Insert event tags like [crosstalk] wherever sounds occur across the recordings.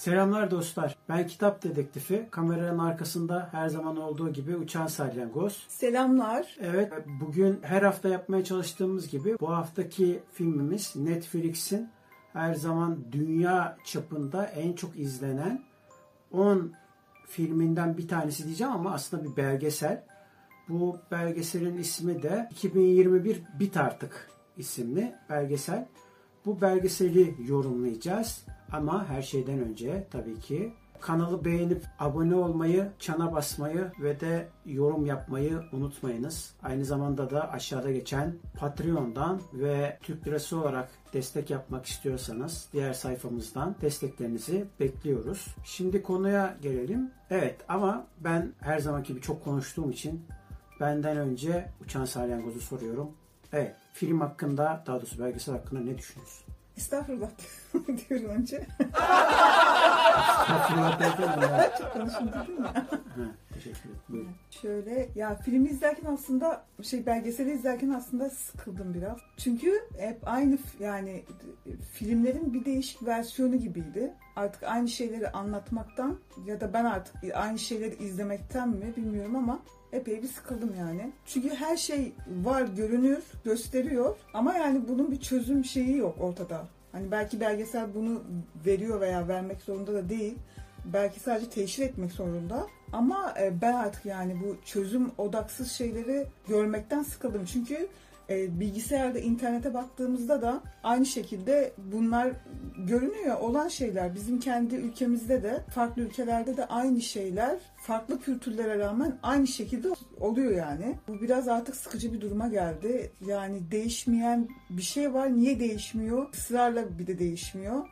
Selamlar dostlar. Ben Kitap Dedektifi. Kameranın arkasında her zaman olduğu gibi Uçan Salyangoz. Selamlar. Evet, bugün her hafta yapmaya çalıştığımız gibi bu haftaki filmimiz Netflix'in her zaman dünya çapında en çok izlenen 10 filminden bir tanesi diyeceğim ama aslında bir belgesel. Bu belgeselin ismi de 2021 Bit Artık isimli belgesel. Bu belgeseli yorumlayacağız. Ama her şeyden önce tabii ki kanalı beğenip abone olmayı, çana basmayı ve de yorum yapmayı unutmayınız. Aynı zamanda da aşağıda geçen Patreon'dan ve Türk Lirası olarak destek yapmak istiyorsanız diğer sayfamızdan desteklerinizi bekliyoruz. Şimdi konuya gelelim. Evet ama ben her zamanki gibi çok konuştuğum için benden önce Uçan Salyangozu soruyorum. Evet, film hakkında, daha doğrusu belgesel hakkında ne düşünüyorsun? Estağfurullah [laughs] diyorum önce. Estağfurullah derken ya. Çok dedim ya. Ha, teşekkür ederim. Şöyle ya filmi izlerken aslında şey belgeseli izlerken aslında sıkıldım biraz. Çünkü hep aynı yani filmlerin bir değişik versiyonu gibiydi. Artık aynı şeyleri anlatmaktan ya da ben artık aynı şeyleri izlemekten mi bilmiyorum ama epey bir sıkıldım yani. Çünkü her şey var, görünür, gösteriyor ama yani bunun bir çözüm şeyi yok ortada. Hani belki belgesel bunu veriyor veya vermek zorunda da değil. Belki sadece teşhir etmek zorunda. Ama e, ben artık yani bu çözüm odaksız şeyleri görmekten sıkıldım. Çünkü e, bilgisayarda, internete baktığımızda da aynı şekilde bunlar görünüyor olan şeyler. Bizim kendi ülkemizde de, farklı ülkelerde de aynı şeyler, farklı kültürlere rağmen aynı şekilde oluyor yani. Bu biraz artık sıkıcı bir duruma geldi. Yani değişmeyen bir şey var. Niye değişmiyor? Israrla bir de değişmiyor.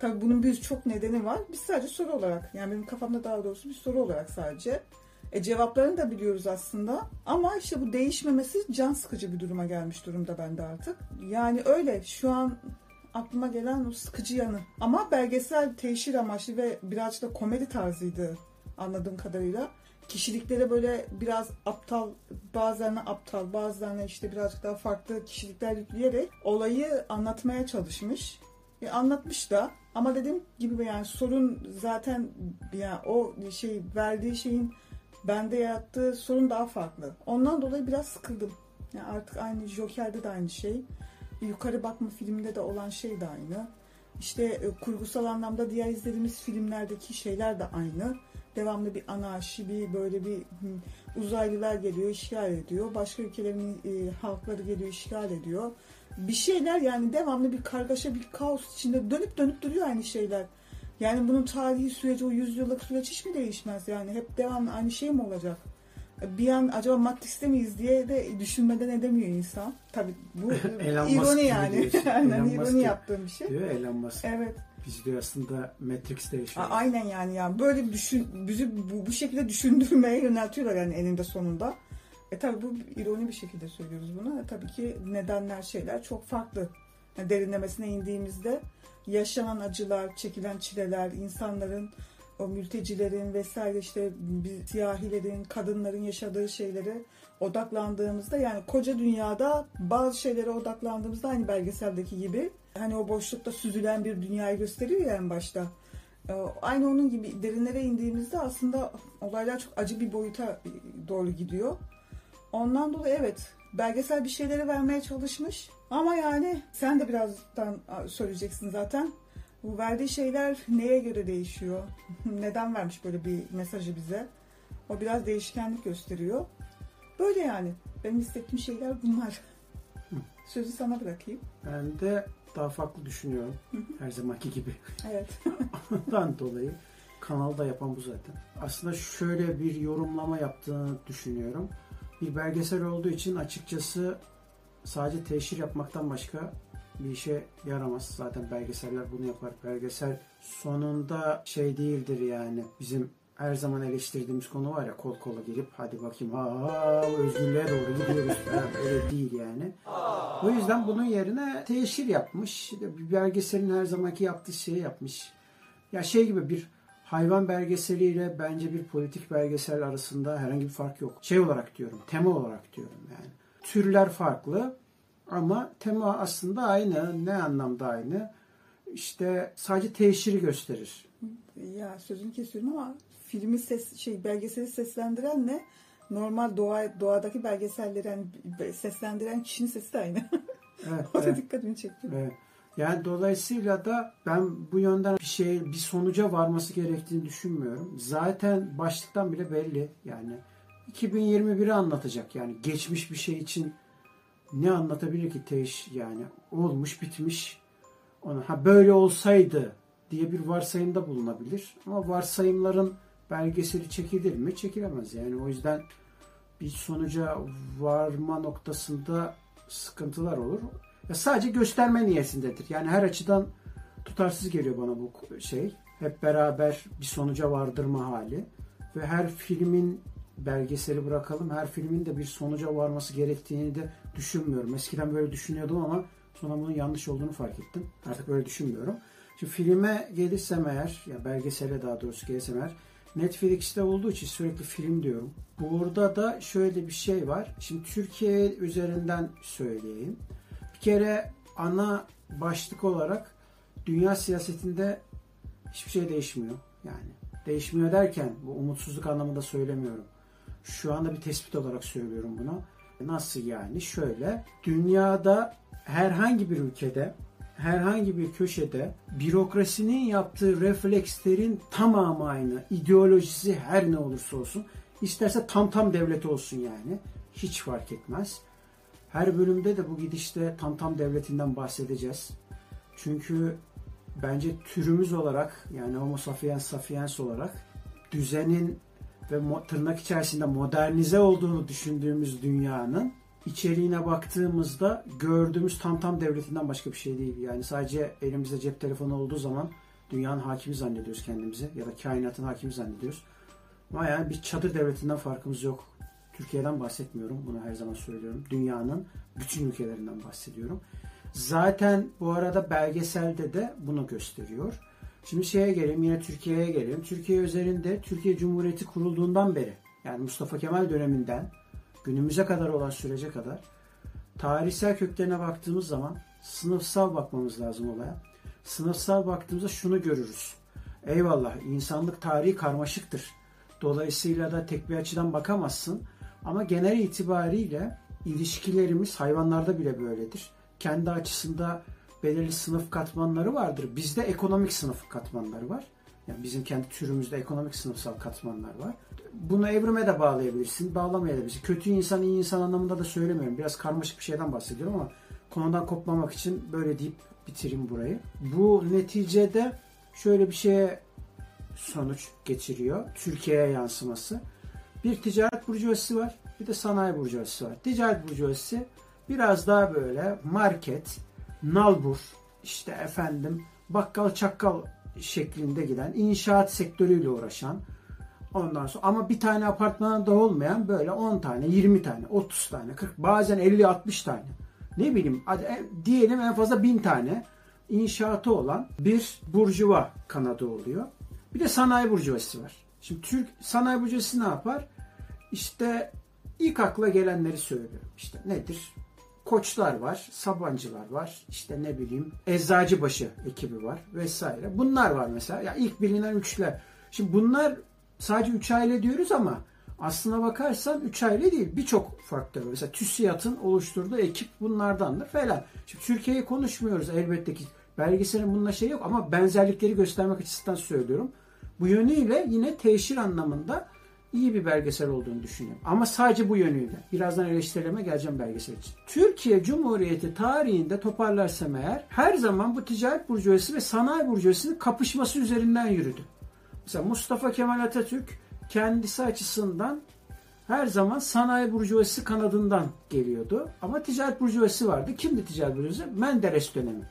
Tabii bunun birçok nedeni var. Biz sadece soru olarak, yani benim kafamda daha doğrusu bir soru olarak sadece. E, cevaplarını da biliyoruz aslında. Ama işte bu değişmemesi can sıkıcı bir duruma gelmiş durumda bende artık. Yani öyle şu an aklıma gelen o sıkıcı yanı. Ama belgesel teşhir amaçlı ve birazcık da komedi tarzıydı anladığım kadarıyla. Kişiliklere böyle biraz aptal, bazılarına aptal, bazılarına işte birazcık daha farklı kişilikler yükleyerek olayı anlatmaya çalışmış. E, anlatmış da ama dediğim gibi yani sorun zaten yani o şey verdiği şeyin bende yarattığı sorun daha farklı. Ondan dolayı biraz sıkıldım. Yani artık aynı Joker'de de aynı şey. Yukarı bakma filminde de olan şey de aynı. İşte e, kurgusal anlamda diğer izlediğimiz filmlerdeki şeyler de aynı. Devamlı bir anarşi, bir böyle bir uzaylılar geliyor, işgal ediyor. Başka ülkelerin e, halkları geliyor, işgal ediyor. Bir şeyler yani devamlı bir kargaşa, bir kaos içinde dönüp dönüp duruyor aynı şeyler. Yani bunun tarihi süreci, o yüzyıllık süreç hiç mi değişmez yani? Hep devamlı aynı şey mi olacak? Bir an acaba Matrix'te miyiz diye de düşünmeden edemiyor insan. Tabii bu [laughs] ironi yani. [laughs] Aynen ironi yaptığım bir şey. Diyor Elon Musk. Evet. Biz diyor aslında Matrix'te yaşıyoruz. Aynen yani yani böyle bir düşün bizi bu, bu şekilde düşündürmeye yöneltiyorlar yani eninde sonunda. E tabi bu ironi bir şekilde söylüyoruz bunu. E, tabii ki nedenler şeyler çok farklı. Derinlemesine indiğimizde yaşanan acılar, çekilen çileler, insanların o mültecilerin vesaire işte siyahilerin, kadınların yaşadığı şeylere odaklandığımızda yani koca dünyada bazı şeylere odaklandığımızda aynı belgeseldeki gibi hani o boşlukta süzülen bir dünyayı gösteriyor ya en başta. Ee, Aynı onun gibi derinlere indiğimizde aslında olaylar çok acı bir boyuta doğru gidiyor. Ondan dolayı evet belgesel bir şeyleri vermeye çalışmış. Ama yani sen de birazdan söyleyeceksin zaten. Bu verdiği şeyler neye göre değişiyor? [laughs] Neden vermiş böyle bir mesajı bize? O biraz değişkenlik gösteriyor. Böyle yani. Benim hissettiğim şeyler bunlar. Sözü sana bırakayım. Ben de daha farklı düşünüyorum. Her zamanki gibi. Evet. Ondan [laughs] dolayı kanalda yapan bu zaten. Aslında şöyle bir yorumlama yaptığını düşünüyorum. Bir belgesel olduğu için açıkçası sadece teşhir yapmaktan başka bir işe yaramaz. Zaten belgeseller bunu yapar. Belgesel sonunda şey değildir yani. Bizim her zaman eleştirdiğimiz konu var ya kol kola girip hadi bakayım ha özgürlüğe doğru gidiyoruz falan. [laughs] Öyle değil yani. O yüzden bunun yerine teşhir yapmış. Bir belgeselin her zamanki yaptığı şeyi yapmış. Ya şey gibi bir hayvan belgeseliyle bence bir politik belgesel arasında herhangi bir fark yok. Şey olarak diyorum, tema olarak diyorum yani. Türler farklı ama tema aslında aynı. Ne anlamda aynı? İşte sadece teşhiri gösterir. Ya sözünü kesiyorum ama filmi ses şey belgeseli seslendiren ne? Normal doğa doğadaki belgeselleri yani seslendiren kişinin sesi de aynı. [laughs] Evet, o da evet. dikkatimi çekti. Evet. Yani dolayısıyla da ben bu yönden bir şey bir sonuca varması gerektiğini düşünmüyorum. Zaten başlıktan bile belli. Yani 2021'i anlatacak. Yani geçmiş bir şey için ne anlatabilir ki teş yani olmuş bitmiş. Ona ha böyle olsaydı diye bir varsayımda bulunabilir. Ama varsayımların belgeseli çekilir mi? Çekilemez. Yani o yüzden bir sonuca varma noktasında sıkıntılar olur. Ya sadece gösterme niyetindedir. Yani her açıdan tutarsız geliyor bana bu şey. Hep beraber bir sonuca vardırma hali. Ve her filmin belgeseli bırakalım. Her filmin de bir sonuca varması gerektiğini de düşünmüyorum. Eskiden böyle düşünüyordum ama sonra bunun yanlış olduğunu fark ettim. Artık böyle düşünmüyorum. Şimdi filme gelirsem eğer, ya belgesele daha doğrusu gelirsem eğer, Netflix'te olduğu için sürekli film diyorum. Burada da şöyle bir şey var. Şimdi Türkiye üzerinden söyleyeyim. Bir kere ana başlık olarak dünya siyasetinde hiçbir şey değişmiyor. Yani değişmiyor derken bu umutsuzluk anlamında söylemiyorum. Şu anda bir tespit olarak söylüyorum bunu. Nasıl yani? Şöyle. Dünyada herhangi bir ülkede herhangi bir köşede bürokrasinin yaptığı reflekslerin tamamı aynı. İdeolojisi her ne olursa olsun. İsterse tam tam devlet olsun yani. Hiç fark etmez. Her bölümde de bu gidişte tam tam devletinden bahsedeceğiz. Çünkü bence türümüz olarak yani homo sapiens sapiens olarak düzenin ve tırnak içerisinde modernize olduğunu düşündüğümüz dünyanın içeriğine baktığımızda gördüğümüz tam tam devletinden başka bir şey değil. Yani sadece elimizde cep telefonu olduğu zaman dünyanın hakimi zannediyoruz kendimizi ya da kainatın hakimi zannediyoruz. Ama yani bir çadır devletinden farkımız yok. Türkiye'den bahsetmiyorum. Bunu her zaman söylüyorum. Dünyanın bütün ülkelerinden bahsediyorum. Zaten bu arada belgeselde de bunu gösteriyor. Şimdi şeye gelelim yine Türkiye'ye gelelim. Türkiye üzerinde Türkiye Cumhuriyeti kurulduğundan beri yani Mustafa Kemal döneminden günümüze kadar olan sürece kadar tarihsel köklerine baktığımız zaman sınıfsal bakmamız lazım olaya. Sınıfsal baktığımızda şunu görürüz. Eyvallah insanlık tarihi karmaşıktır. Dolayısıyla da tek bir açıdan bakamazsın. Ama genel itibariyle ilişkilerimiz hayvanlarda bile böyledir. Kendi açısında belirli sınıf katmanları vardır. Bizde ekonomik sınıf katmanları var. Yani bizim kendi türümüzde ekonomik sınıfsal katmanlar var. Bunu evrime de bağlayabilirsin, bağlamayabilirsin. Kötü insan, iyi insan anlamında da söylemiyorum. Biraz karmaşık bir şeyden bahsediyorum ama konudan kopmamak için böyle deyip bitireyim burayı. Bu neticede şöyle bir şeye sonuç geçiriyor. Türkiye'ye yansıması. Bir ticaret burjuvazisi var, bir de sanayi burjuvazisi var. Ticaret burjuvazisi biraz daha böyle market, nalbur, işte efendim bakkal çakkal şeklinde giden, inşaat sektörüyle uğraşan, ondan sonra ama bir tane apartmanda olmayan böyle 10 tane, 20 tane, 30 tane, 40, bazen 50, 60 tane. Ne bileyim, hadi, diyelim en fazla 1000 tane inşaatı olan bir burjuva kanadı oluyor. Bir de sanayi burjuvası var. Şimdi Türk sanayi burjuvası ne yapar? İşte ilk akla gelenleri söylüyorum. İşte nedir? Koçlar var, Sabancılar var, işte ne bileyim Eczacıbaşı ekibi var vesaire. Bunlar var mesela. Ya ilk bilinen üçler. Şimdi bunlar sadece üç aile diyoruz ama aslına bakarsan üç aile değil. Birçok faktör. Mesela TÜSİAD'ın oluşturduğu ekip bunlardandır falan. Şimdi Türkiye'yi konuşmuyoruz elbette ki. Belgeselin bununla şey yok ama benzerlikleri göstermek açısından söylüyorum. Bu yönüyle yine teşhir anlamında iyi bir belgesel olduğunu düşünüyorum. Ama sadece bu yönüyle. Birazdan eleştirileme geleceğim belgesel için. Türkiye Cumhuriyeti tarihinde toparlarsam eğer her zaman bu ticaret burjuvası ve sanayi burjuvasının kapışması üzerinden yürüdü. Mesela Mustafa Kemal Atatürk kendisi açısından her zaman sanayi burjuvası kanadından geliyordu. Ama ticaret burjuvası vardı. Kimdi ticaret burjuvası? Menderes dönemi.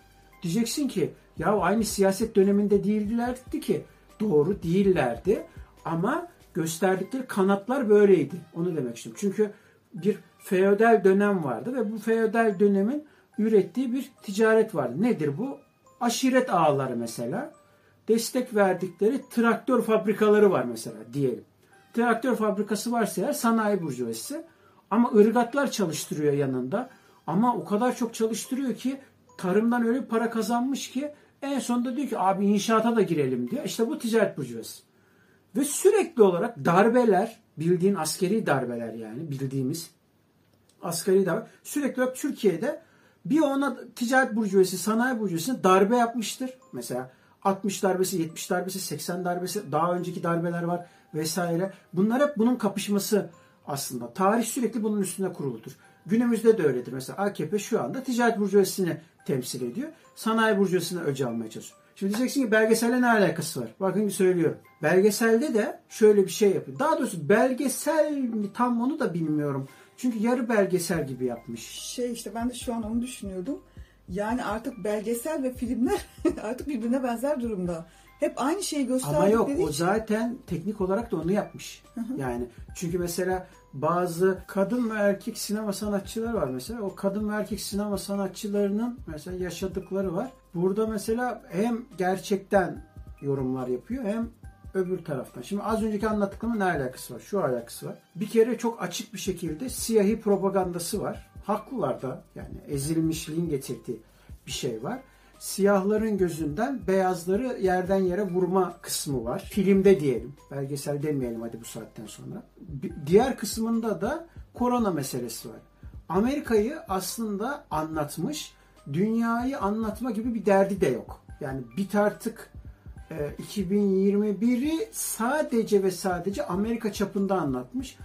Diyeceksin ki ya aynı siyaset döneminde değildilerdi ki. Doğru değillerdi. Ama gösterdikleri kanatlar böyleydi. Onu demek istiyorum. Çünkü bir feodal dönem vardı ve bu feodal dönemin ürettiği bir ticaret vardı. Nedir bu? Aşiret ağları mesela. Destek verdikleri traktör fabrikaları var mesela diyelim. Traktör fabrikası varsa eğer sanayi burjuvası. Ama ırgatlar çalıştırıyor yanında. Ama o kadar çok çalıştırıyor ki tarımdan öyle para kazanmış ki en sonunda diyor ki abi inşaata da girelim diyor. İşte bu ticaret burjuvası. Ve sürekli olarak darbeler, bildiğin askeri darbeler yani bildiğimiz askeri darbe sürekli olarak Türkiye'de bir ona ticaret burjuvası, sanayi burjuvasına darbe yapmıştır. Mesela 60 darbesi, 70 darbesi, 80 darbesi, daha önceki darbeler var vesaire. Bunlar hep bunun kapışması aslında. Tarih sürekli bunun üstüne kuruludur. Günümüzde de öyledir. Mesela AKP şu anda ticaret burjuvasını temsil ediyor. Sanayi burjuvasını öce almaya çalışıyor. Şimdi diyeceksin ki belgeselle ne alakası var? Bakın bir söylüyorum. Belgeselde de şöyle bir şey yapıyor. Daha doğrusu belgesel mi tam onu da bilmiyorum. Çünkü yarı belgesel gibi yapmış. Şey işte ben de şu an onu düşünüyordum. Yani artık belgesel ve filmler [laughs] artık birbirine benzer durumda. Hep aynı şeyi gösterdikleri Ama yok o için- zaten teknik olarak da onu yapmış. Yani çünkü mesela bazı kadın ve erkek sinema sanatçıları var mesela. O kadın ve erkek sinema sanatçılarının mesela yaşadıkları var. Burada mesela hem gerçekten yorumlar yapıyor hem öbür taraftan. Şimdi az önceki anlattıklarımın ne alakası var? Şu alakası var. Bir kere çok açık bir şekilde siyahi propagandası var. Haklılar da yani ezilmişliğin getirdiği bir şey var. Siyahların gözünden beyazları yerden yere vurma kısmı var. Filmde diyelim. Belgesel demeyelim hadi bu saatten sonra. Diğer kısmında da korona meselesi var. Amerika'yı aslında anlatmış, dünyayı anlatma gibi bir derdi de yok. Yani bit artık e, 2021'i sadece ve sadece Amerika çapında anlatmış.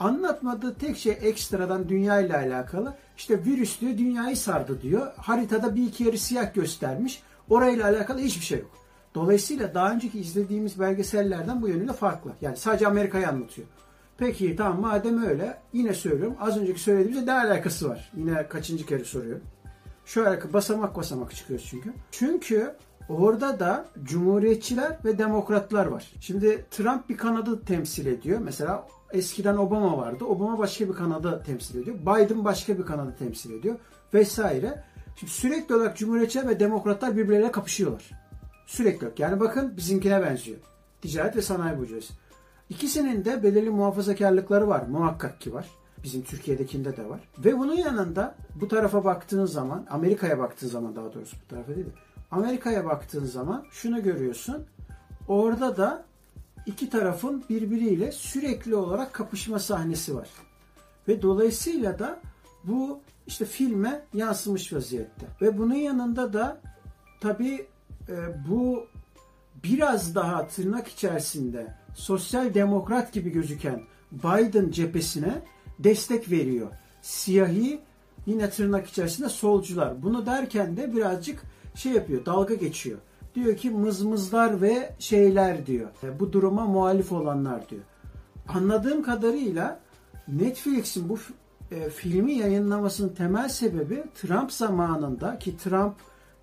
Anlatmadığı tek şey ekstradan dünya ile alakalı. İşte virüs diyor dünyayı sardı diyor. Haritada bir iki yeri siyah göstermiş. Orayla alakalı hiçbir şey yok. Dolayısıyla daha önceki izlediğimiz belgesellerden bu yönüyle farklı. Yani sadece Amerika'yı anlatıyor. Peki tamam madem öyle yine söylüyorum. Az önceki söylediğimizle ne alakası var? Yine kaçıncı kere soruyorum. Şöyle basamak basamak çıkıyoruz çünkü. Çünkü orada da cumhuriyetçiler ve demokratlar var. Şimdi Trump bir kanadı temsil ediyor. Mesela eskiden Obama vardı. Obama başka bir kanadı temsil ediyor. Biden başka bir kanadı temsil ediyor. Vesaire. Şimdi sürekli olarak cumhuriyetçiler ve demokratlar birbirleriyle kapışıyorlar. Sürekli olarak. Yani bakın bizimkine benziyor. Ticaret ve sanayi burjuvası. İkisinin de belirli muhafazakarlıkları var. Muhakkak ki var. Bizim Türkiye'dekinde de var. Ve bunun yanında bu tarafa baktığın zaman, Amerika'ya baktığın zaman daha doğrusu bu tarafa değil de, Amerika'ya baktığın zaman şunu görüyorsun. Orada da iki tarafın birbiriyle sürekli olarak kapışma sahnesi var. Ve dolayısıyla da bu işte filme yansımış vaziyette. Ve bunun yanında da tabii e, bu biraz daha tırnak içerisinde sosyal demokrat gibi gözüken Biden cephesine destek veriyor. Siyahi yine tırnak içerisinde solcular. Bunu derken de birazcık şey yapıyor, dalga geçiyor. Diyor ki mızmızlar ve şeyler diyor. E, Bu duruma muhalif olanlar diyor. Anladığım kadarıyla Netflix'in bu e, filmi yayınlamasının temel sebebi Trump zamanında ki Trump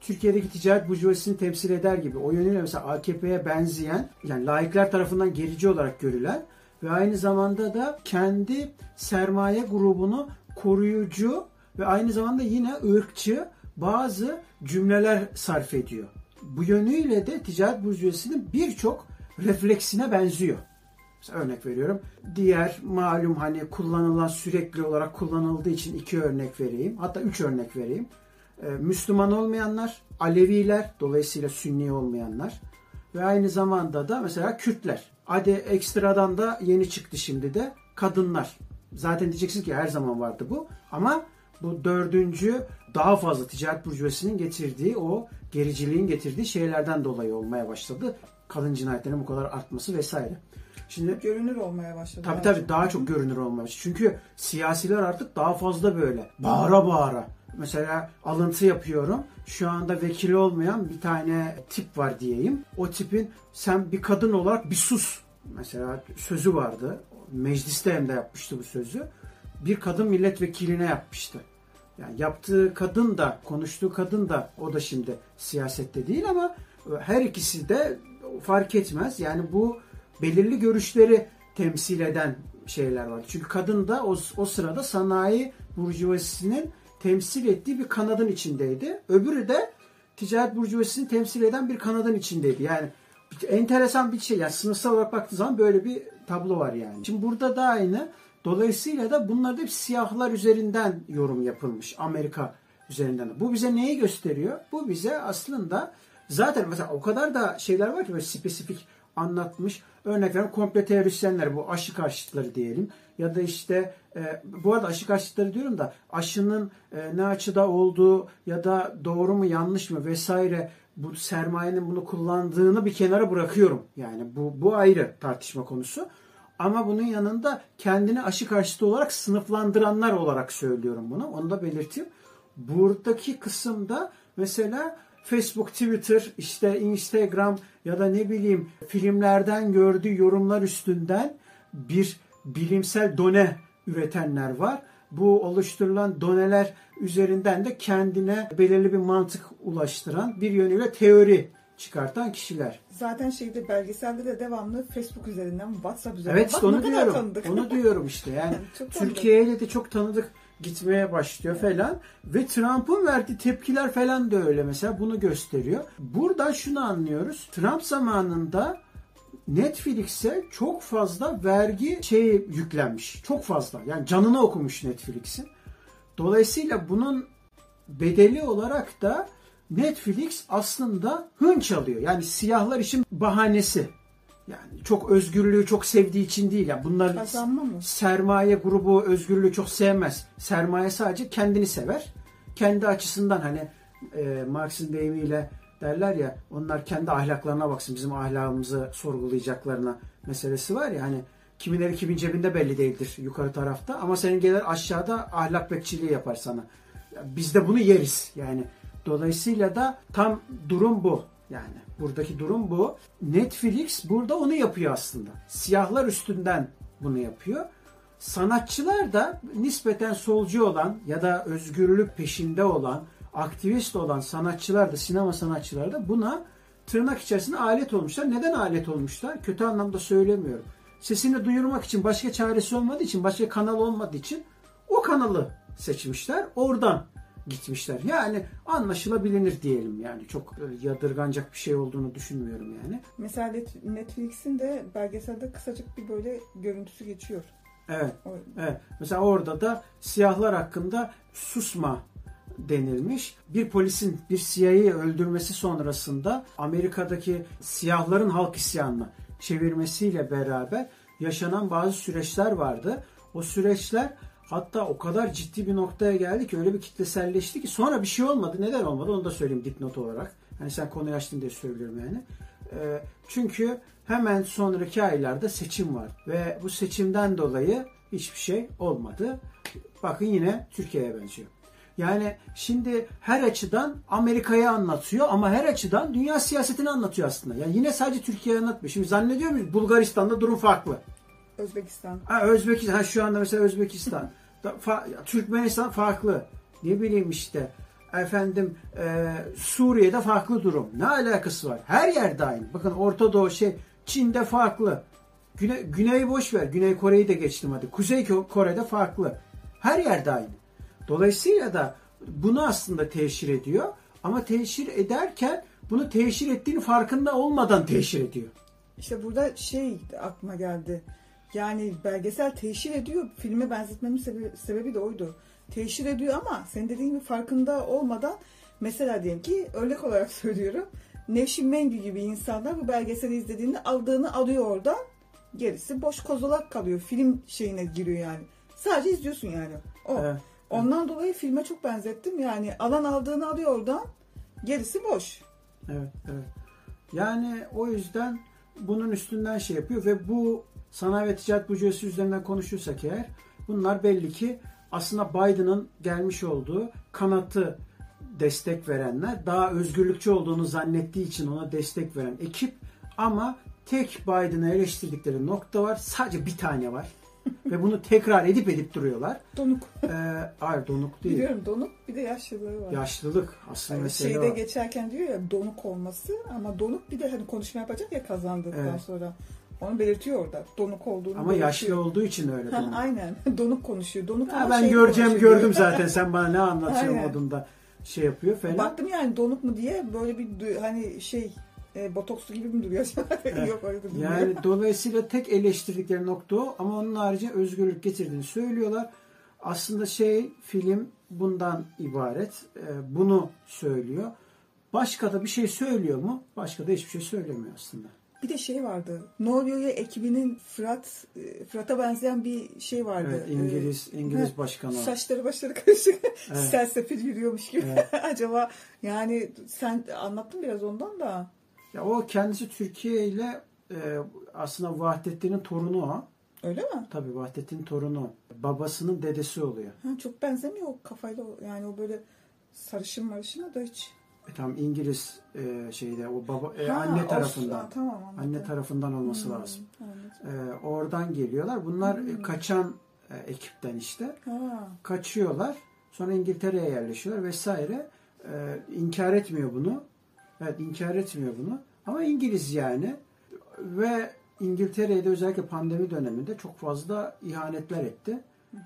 Türkiye'deki ticaret burjuvasını temsil eder gibi o yönüyle mesela AKP'ye benzeyen yani laikler tarafından gerici olarak görülen ve aynı zamanda da kendi sermaye grubunu koruyucu ve aynı zamanda yine ırkçı bazı cümleler sarf ediyor. Bu yönüyle de ticaret burjuvasının birçok refleksine benziyor. Mesela örnek veriyorum. Diğer malum hani kullanılan sürekli olarak kullanıldığı için iki örnek vereyim. Hatta üç örnek vereyim. Ee, Müslüman olmayanlar, Aleviler, dolayısıyla Sünni olmayanlar ve aynı zamanda da mesela Kürtler. Hadi ekstradan da yeni çıktı şimdi de kadınlar. Zaten diyeceksin ki her zaman vardı bu ama bu dördüncü daha fazla ticaret burjuvasının getirdiği o gericiliğin getirdiği şeylerden dolayı olmaya başladı. Kadın cinayetlerinin bu kadar artması vesaire. Şimdi Görünür olmaya başladı. Tabii tabii daha çok görünür olmaz. Çünkü siyasiler artık daha fazla böyle bağıra bağıra. Mesela alıntı yapıyorum. Şu anda vekili olmayan bir tane tip var diyeyim. O tipin sen bir kadın olarak bir sus. Mesela sözü vardı. Mecliste hem de yapmıştı bu sözü. Bir kadın milletvekiline yapmıştı. Yani yaptığı kadın da, konuştuğu kadın da o da şimdi siyasette değil ama her ikisi de fark etmez. Yani bu belirli görüşleri temsil eden şeyler var. Çünkü kadın da o, o sırada sanayi burjuvazisinin temsil ettiği bir kanadın içindeydi. Öbürü de ticaret burjuvazisini temsil eden bir kanadın içindeydi. Yani enteresan bir şey. Yani sınıfsal olarak baktığı zaman böyle bir tablo var yani. Şimdi burada da aynı. Dolayısıyla da bunlar da hep siyahlar üzerinden yorum yapılmış. Amerika üzerinden. Bu bize neyi gösteriyor? Bu bize aslında zaten mesela o kadar da şeyler var ki böyle spesifik anlatmış. Örnek veriyorum komple teorisyenler bu aşı karşıtları diyelim. Ya da işte e, bu arada aşı karşıtları diyorum da aşının e, ne açıda olduğu ya da doğru mu yanlış mı vesaire bu sermayenin bunu kullandığını bir kenara bırakıyorum. Yani bu, bu ayrı tartışma konusu. Ama bunun yanında kendini aşı karşıtı olarak sınıflandıranlar olarak söylüyorum bunu. Onu da belirteyim. Buradaki kısımda mesela Facebook, Twitter, işte Instagram ya da ne bileyim filmlerden gördüğü yorumlar üstünden bir bilimsel done üretenler var. Bu oluşturulan doneler üzerinden de kendine belirli bir mantık ulaştıran bir yönüyle teori çıkartan kişiler. Zaten şeyde belgeselde de devamlı Facebook üzerinden, WhatsApp üzerinden. Evet işte Bak onu diyorum. tanıdık. Onu diyorum işte. Yani. [laughs] Türkiye'ye de çok tanıdık gitmeye başlıyor falan ve Trump'ın verdiği tepkiler falan da öyle mesela bunu gösteriyor. Buradan şunu anlıyoruz. Trump zamanında Netflix'e çok fazla vergi şey yüklenmiş. Çok fazla. Yani canını okumuş Netflix'in. Dolayısıyla bunun bedeli olarak da Netflix aslında hınç alıyor. Yani siyahlar için bahanesi. Yani çok özgürlüğü çok sevdiği için değil. Yani bunlar Kazanma mı? sermaye grubu özgürlüğü çok sevmez. Sermaye sadece kendini sever. Kendi açısından hani e, Marx'ın deyimiyle derler ya onlar kendi ahlaklarına baksın bizim ahlakımızı sorgulayacaklarına meselesi var ya hani kimileri kimin cebinde belli değildir yukarı tarafta ama senin gelir aşağıda ahlak bekçiliği yapar sana. Ya Biz de bunu yeriz yani. Dolayısıyla da tam durum bu. Yani buradaki durum bu. Netflix burada onu yapıyor aslında. Siyahlar üstünden bunu yapıyor. Sanatçılar da nispeten solcu olan ya da özgürlük peşinde olan, aktivist olan sanatçılar da, sinema sanatçıları da buna tırnak içerisinde alet olmuşlar. Neden alet olmuşlar? Kötü anlamda söylemiyorum. Sesini duyurmak için başka çaresi olmadığı için, başka kanal olmadığı için o kanalı seçmişler. Oradan gitmişler. Yani anlaşılabilir diyelim yani. Çok öyle yadırganacak bir şey olduğunu düşünmüyorum yani. Mesela Net- Netflix'in de belgeselde kısacık bir böyle görüntüsü geçiyor. Evet. Evet. Mesela orada da siyahlar hakkında susma denilmiş. Bir polisin bir siyahı öldürmesi sonrasında Amerika'daki siyahların halk isyanını çevirmesiyle beraber yaşanan bazı süreçler vardı. O süreçler hatta o kadar ciddi bir noktaya geldi ki öyle bir kitleselleşti ki sonra bir şey olmadı. Neden olmadı onu da söyleyeyim dipnot olarak. Hani sen konuyu açtın diye söylüyorum yani. Ee, çünkü hemen sonraki aylarda seçim var ve bu seçimden dolayı hiçbir şey olmadı. Bakın yine Türkiye'ye benziyor. Yani şimdi her açıdan Amerika'yı anlatıyor ama her açıdan dünya siyasetini anlatıyor aslında. Yani yine sadece Türkiye'yi anlatmıyor. Şimdi zannediyor muyuz Bulgaristan'da durum farklı. Özbekistan. Ha, Özbekistan, ha, şu anda mesela Özbekistan. Türkmenistan farklı. Ne bileyim işte. Efendim e, Suriye'de farklı durum. Ne alakası var? Her yerde aynı. Bakın Orta Doğu şey Çin'de farklı. Güney, Güney'i boş ver. Güney Kore'yi de geçtim hadi. Kuzey Ko- Kore'de farklı. Her yerde aynı. Dolayısıyla da bunu aslında teşhir ediyor. Ama teşhir ederken bunu teşhir ettiğini farkında olmadan teşhir ediyor. İşte burada şey aklıma geldi. Yani belgesel teşhir ediyor. Filme benzetmemin sebebi, sebebi de oydu. Teşhir ediyor ama senin dediğin gibi farkında olmadan mesela diyelim ki örnek olarak [laughs] söylüyorum. Nevşin Mengü gibi insanlar bu belgeseli izlediğinde aldığını alıyor oradan. Gerisi boş kozalak kalıyor. Film şeyine giriyor yani. Sadece izliyorsun yani. O. Evet. Ondan dolayı filme çok benzettim. Yani alan aldığını alıyor oradan. Gerisi boş. Evet, evet. Yani o yüzden bunun üstünden şey yapıyor ve bu sanayi ve ticaret bütçesi üzerinden konuşursak eğer bunlar belli ki aslında Biden'ın gelmiş olduğu kanatı destek verenler daha özgürlükçü olduğunu zannettiği için ona destek veren ekip ama tek Biden'ı eleştirdikleri nokta var. Sadece bir tane var. Ve bunu tekrar edip edip duruyorlar. Donuk. Ee, hayır donuk değil. Biliyorum donuk bir de yaşlılığı var. Yaşlılık aslında Yani mesele şeyde o. geçerken diyor ya donuk olması ama donuk bir de hani konuşma yapacak ya kazandıktan Evet. sonra. Onu belirtiyor orada. Donuk olduğunu Ama belirtiyor. yaşlı olduğu için öyle donuk. aynen. [laughs] Donuk konuşuyor. Donuk Ha, ben şey göreceğim konuşuyor. gördüm zaten sen bana ne anlatıyorsun modunda şey yapıyor falan. Baktım yani donuk mu diye böyle bir hani şey e, botokslu gibi mi duruyor? [laughs] Yok öyle durmuyor. Yani dolayısıyla tek eleştirdikleri nokta o ama onun harici özgürlük getirdiğini söylüyorlar. Aslında şey film bundan ibaret. Ee, Bunu söylüyor. Başka da bir şey söylüyor mu? Başka da hiçbir şey söylemiyor aslında. Bir de şey vardı. Ne oluyor ya ekibinin Fırat e, Fırat'a benzeyen bir şey vardı. Evet İngiliz İngiliz Heh, başkanı. Saçları başları karışık. Evet. [laughs] Sersefil yürüyormuş gibi. Evet. [laughs] Acaba yani sen anlattın biraz ondan da. Ya o kendisi Türkiye ile e, aslında Vahdettin'in torunu o. Öyle mi? Tabii Vahdettin'in torunu. Babasının dedesi oluyor. Ha, çok benzemiyor o kafayla. Yani o böyle sarışın marışına da hiç. E, tam İngiliz e, şeyde o baba e, Ha, anne tarafından. ha, tamam anladım. Anne tarafından olması Hmm, lazım. anladım. E, oradan geliyorlar. Bunlar e, Hmm. kaçan e, ekipten işte. Ha, Kaçıyorlar. Sonra İngiltere'ye yerleşiyorlar vesaire. E, inkar etmiyor bunu. Evet inkar etmiyor bunu. Ama İngiliz yani. Ve İngiltere'de özellikle pandemi döneminde çok fazla ihanetler etti. [laughs]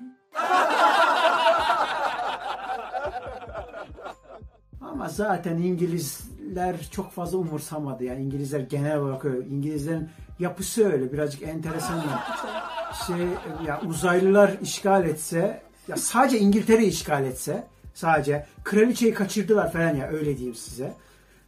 Ama zaten İngilizler çok fazla umursamadı. Yani İngilizler genel olarak öyle. İngilizlerin yapısı öyle. Birazcık enteresan. Şey, ya uzaylılar işgal etse, ya sadece İngiltere işgal etse, sadece kraliçeyi kaçırdılar falan ya öyle diyeyim size.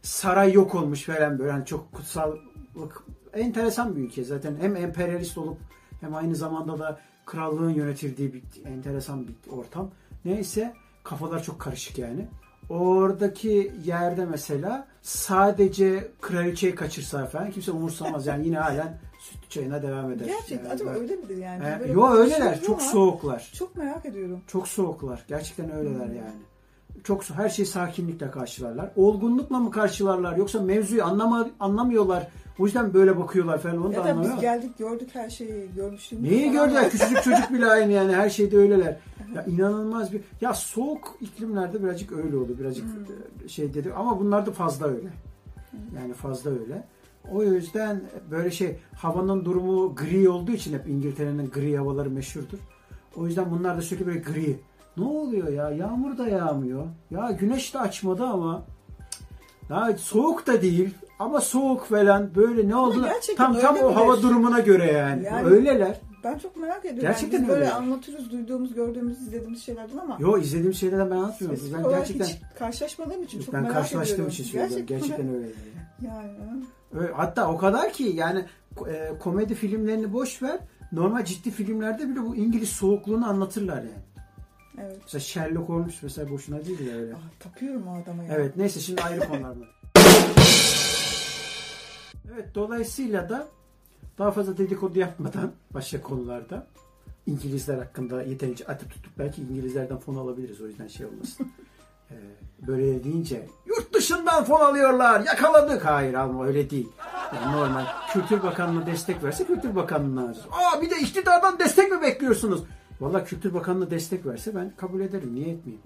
Saray yok olmuş falan böyle. Yani çok kutsallık enteresan bir ülke zaten. Hem emperyalist olup hem aynı zamanda da krallığın yönetildiği bir enteresan bir ortam. Neyse kafalar çok karışık yani. Oradaki yerde mesela sadece kraliçeyi kaçırsa falan kimse umursamaz. Yani yine halen süt çayına devam eder. Gerçek Yani acaba öyle midir yani? Ee, yo öyleler. konuşuyoruz Çok ama soğuklar. Çok merak ediyorum. Çok soğuklar. Gerçekten öyleler Hmm. yani. Çok her şeyi sakinlikle karşılarlar. Olgunlukla mı karşılarlar yoksa mevzuyu anlama, anlamıyorlar. O yüzden böyle bakıyorlar falan onu da Ya da biz anlamıyorum. geldik gördük her şeyi görmüştüğümüz Neyi gördüler? [laughs] Küçücük çocuk bile aynı yani. Her şeyde öyleler. Ya inanılmaz bir... Ya soğuk iklimlerde birazcık öyle olur. Birazcık Hmm. e, şey dedi. Ama bunlar da fazla öyle. Yani fazla öyle. O yüzden böyle şey havanın durumu gri olduğu için hep İngiltere'nin gri havaları meşhurdur. O yüzden bunlar da sürekli böyle gri. Ne oluyor ya? Yağmur da yağmıyor. Ya güneş de açmadı ama. Ya soğuk da değil ama soğuk falan böyle ne oldu? gerçekten Tam tam o hava durumuna göre yani. Yani- Öyleler. Ben çok merak ediyorum. Gerçekten yani biz böyle öyle. anlatıyoruz, duyduğumuz, gördüğümüz, izlediğimiz şeylerden ama Yo izlediğim şeylerden ben anlatmıyorum. spesifik Ben gerçekten hiç karşılaşmadığım için çok ben merak karşılaştığım ediyorum. için söylüyorum. Gerçekten öyle. Yani. Öyle- Hatta o kadar ki yani e, komedi filmlerini boş ver. Normal ciddi filmlerde bile bu İngiliz soğukluğunu anlatırlar yani. evet. Mesela Sherlock Holmes mesela boşuna değil ya öyle. Aa, tapıyorum o adama ya. Evet neyse şimdi ayrı konular bunlar. [laughs] Evet dolayısıyla da daha fazla dedikodu yapmadan başka konularda İngilizler hakkında yeterince atıp tutup belki İngilizlerden fon alabiliriz o yüzden şey olmasın. [laughs] Ee, böyle deyince yurt dışından fon alıyorlar yakaladık. Hayır alma öyle değil. Yani normal Kültür Bakanlığı destek verse Kültür Bakanlığı'na alacağız. Aa bir de iktidardan destek mi bekliyorsunuz? Valla Kültür Bakanlığı destek verse ben kabul ederim. Niye etmeyeyim?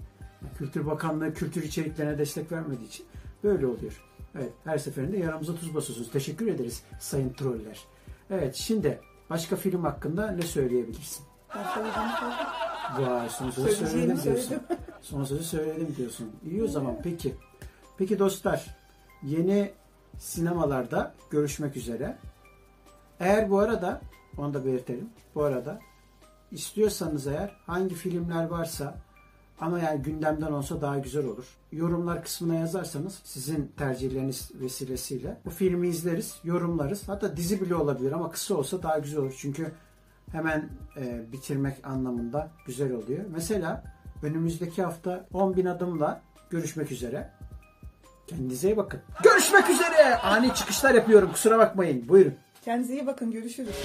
Kültür Bakanlığı kültür içeriklerine destek vermediği için böyle oluyor. Evet her seferinde yaramıza tuz basıyorsunuz. Teşekkür ederiz sayın troller. Evet şimdi başka film hakkında ne söyleyebilirsin? Söyledim. Vay son sözü söyledim diyorsun. [laughs] Son sözü söyledim diyorsun. İyi o zaman peki. Peki dostlar yeni sinemalarda görüşmek üzere. Eğer bu arada onu da belirtelim. Bu arada istiyorsanız eğer hangi filmler varsa ama yani gündemden olsa daha güzel olur. Yorumlar kısmına yazarsanız sizin tercihleriniz vesilesiyle bu filmi izleriz, yorumlarız. Hatta dizi bile olabilir ama kısa olsa daha güzel olur. Çünkü hemen e, bitirmek anlamında güzel oluyor. Mesela önümüzdeki hafta 10.000 adımla görüşmek üzere. Kendinize iyi bakın. Görüşmek üzere. Ani çıkışlar yapıyorum kusura bakmayın. Buyurun. Kendinize iyi bakın. Görüşürüz.